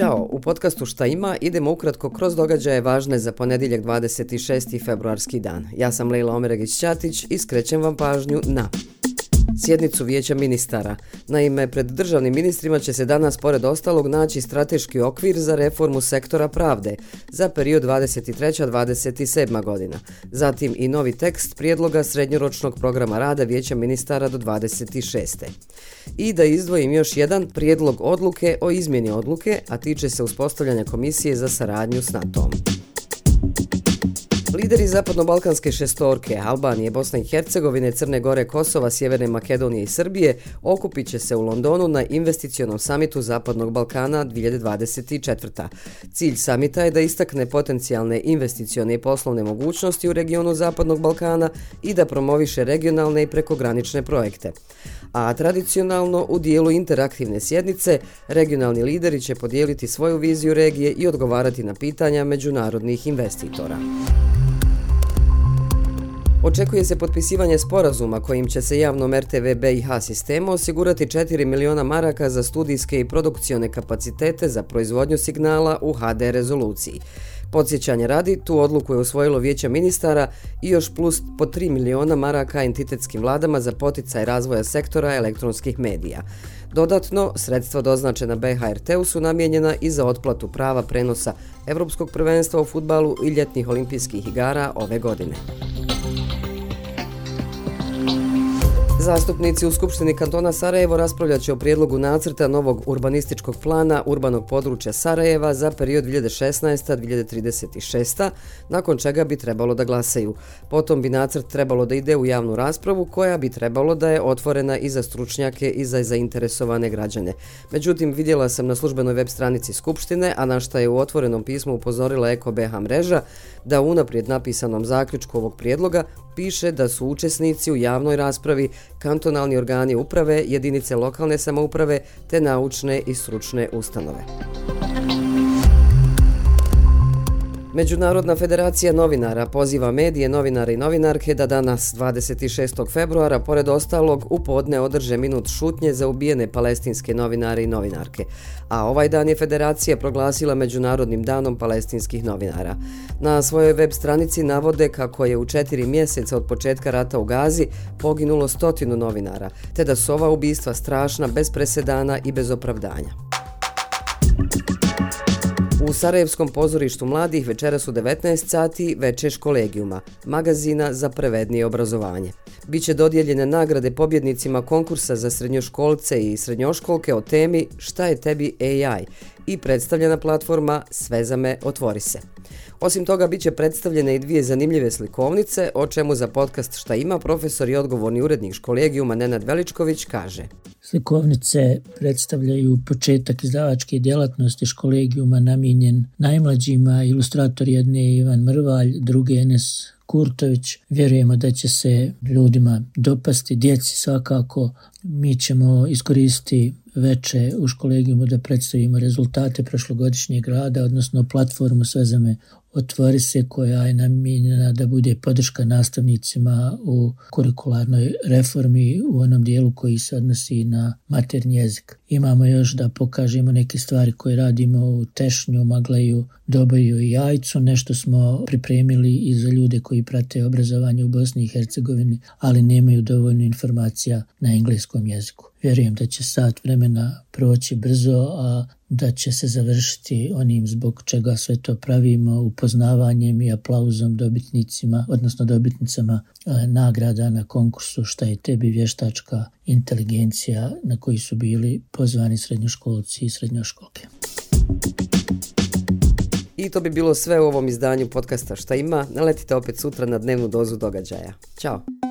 Ćao, u podcastu Šta ima idemo ukratko kroz događaje važne za ponedjeljak 26. februarski dan. Ja sam Leila Omeregić-Ćatić i skrećem vam pažnju na sjednicu vijeća ministara. Naime, pred državnim ministrima će se danas pored ostalog naći strateški okvir za reformu sektora pravde za period 23-27 godina. Zatim i novi tekst prijedloga srednjoročnog programa rada vijeća ministara do 26. I da izdvojim još jedan prijedlog odluke o izmjeni odluke, a tiče se uspostavljanja komisije za saradnju s NATO-om. Lideri zapadno-balkanske šestorke, Albanije, Bosne i Hercegovine, Crne Gore, Kosova, Sjeverne Makedonije i Srbije okupit će se u Londonu na investicionom samitu Zapadnog Balkana 2024. Cilj samita je da istakne potencijalne investicione i poslovne mogućnosti u regionu Zapadnog Balkana i da promoviše regionalne i prekogranične projekte. A tradicionalno u dijelu interaktivne sjednice regionalni lideri će podijeliti svoju viziju regije i odgovarati na pitanja međunarodnih investitora. Očekuje se potpisivanje sporazuma kojim će se javnom RTV BiH sistemu osigurati 4 miliona maraka za studijske i produkcione kapacitete za proizvodnju signala u HD rezoluciji. Podsjećanje radi, tu odluku je usvojilo vijeće ministara i još plus po 3 miliona maraka entitetskim vladama za poticaj razvoja sektora elektronskih medija. Dodatno, sredstva doznačena BHRT-u su namijenjena i za otplatu prava prenosa Evropskog prvenstva u futbalu i ljetnih olimpijskih igara ove godine. Zastupnici u Skupštini kantona Sarajevo raspravljaće o prijedlogu nacrta novog urbanističkog plana urbanog područja Sarajeva za period 2016-2036, nakon čega bi trebalo da glasaju. Potom bi nacrt trebalo da ide u javnu raspravu koja bi trebalo da je otvorena i za stručnjake i za zainteresovane građane. Međutim, vidjela sam na službenoj web stranici Skupštine, a na šta je u otvorenom pismu upozorila Eko BH mreža, da u naprijed napisanom zaključku ovog prijedloga piše da su učesnici u javnoj raspravi kantonalni organi uprave, jedinice lokalne samouprave te naučne i stručne ustanove. Međunarodna federacija novinara poziva medije, novinare i novinarke da danas 26. februara, pored ostalog, u podne održe minut šutnje za ubijene palestinske novinare i novinarke. A ovaj dan je federacija proglasila Međunarodnim danom palestinskih novinara. Na svojoj web stranici navode kako je u četiri mjeseca od početka rata u Gazi poginulo stotinu novinara, te da su ova ubistva strašna, bez presedana i bez opravdanja. U Sarajevskom pozorištu mladih večera su 19 sati večeš kolegijuma, magazina za prevednije obrazovanje. Biće dodijeljene nagrade pobjednicima konkursa za srednjoškolce i srednjoškolke o temi Šta je tebi AI i predstavljena platforma Sve za me otvori se. Osim toga, bit će predstavljene i dvije zanimljive slikovnice, o čemu za podcast Šta ima profesor i odgovorni urednik školegijuma Nenad Veličković kaže. Slikovnice predstavljaju početak izdavačke djelatnosti školegijuma namijenjen najmlađima, ilustrator jedne je Ivan Mrvalj, druge Enes Kurtović. Vjerujemo da će se ljudima dopasti, djeci svakako. Mi ćemo iskoristiti veče u školegijumu da predstavimo rezultate prošlogodišnjeg rada, odnosno platformu Svezame otvori se koja je namijenjena da bude podrška nastavnicima u kurikularnoj reformi u onom dijelu koji se odnosi na maternji jezik. Imamo još da pokažemo neke stvari koje radimo u Tešnju, Magleju, Dobaju i Jajcu. Nešto smo pripremili i za ljude koji prate obrazovanje u Bosni i Hercegovini, ali nemaju dovoljno informacija na engleskom jeziku. Vjerujem da će sat vremena proći brzo, a da će se završiti onim zbog čega sve to pravimo upoznavanjem i aplauzom dobitnicima, odnosno dobitnicama e, nagrada na konkursu šta je tebi vještačka inteligencija na koji su bili pozvani srednjoškolci i srednjoškolke. I to bi bilo sve u ovom izdanju podcasta Šta ima. Naletite opet sutra na dnevnu dozu događaja. Ćao!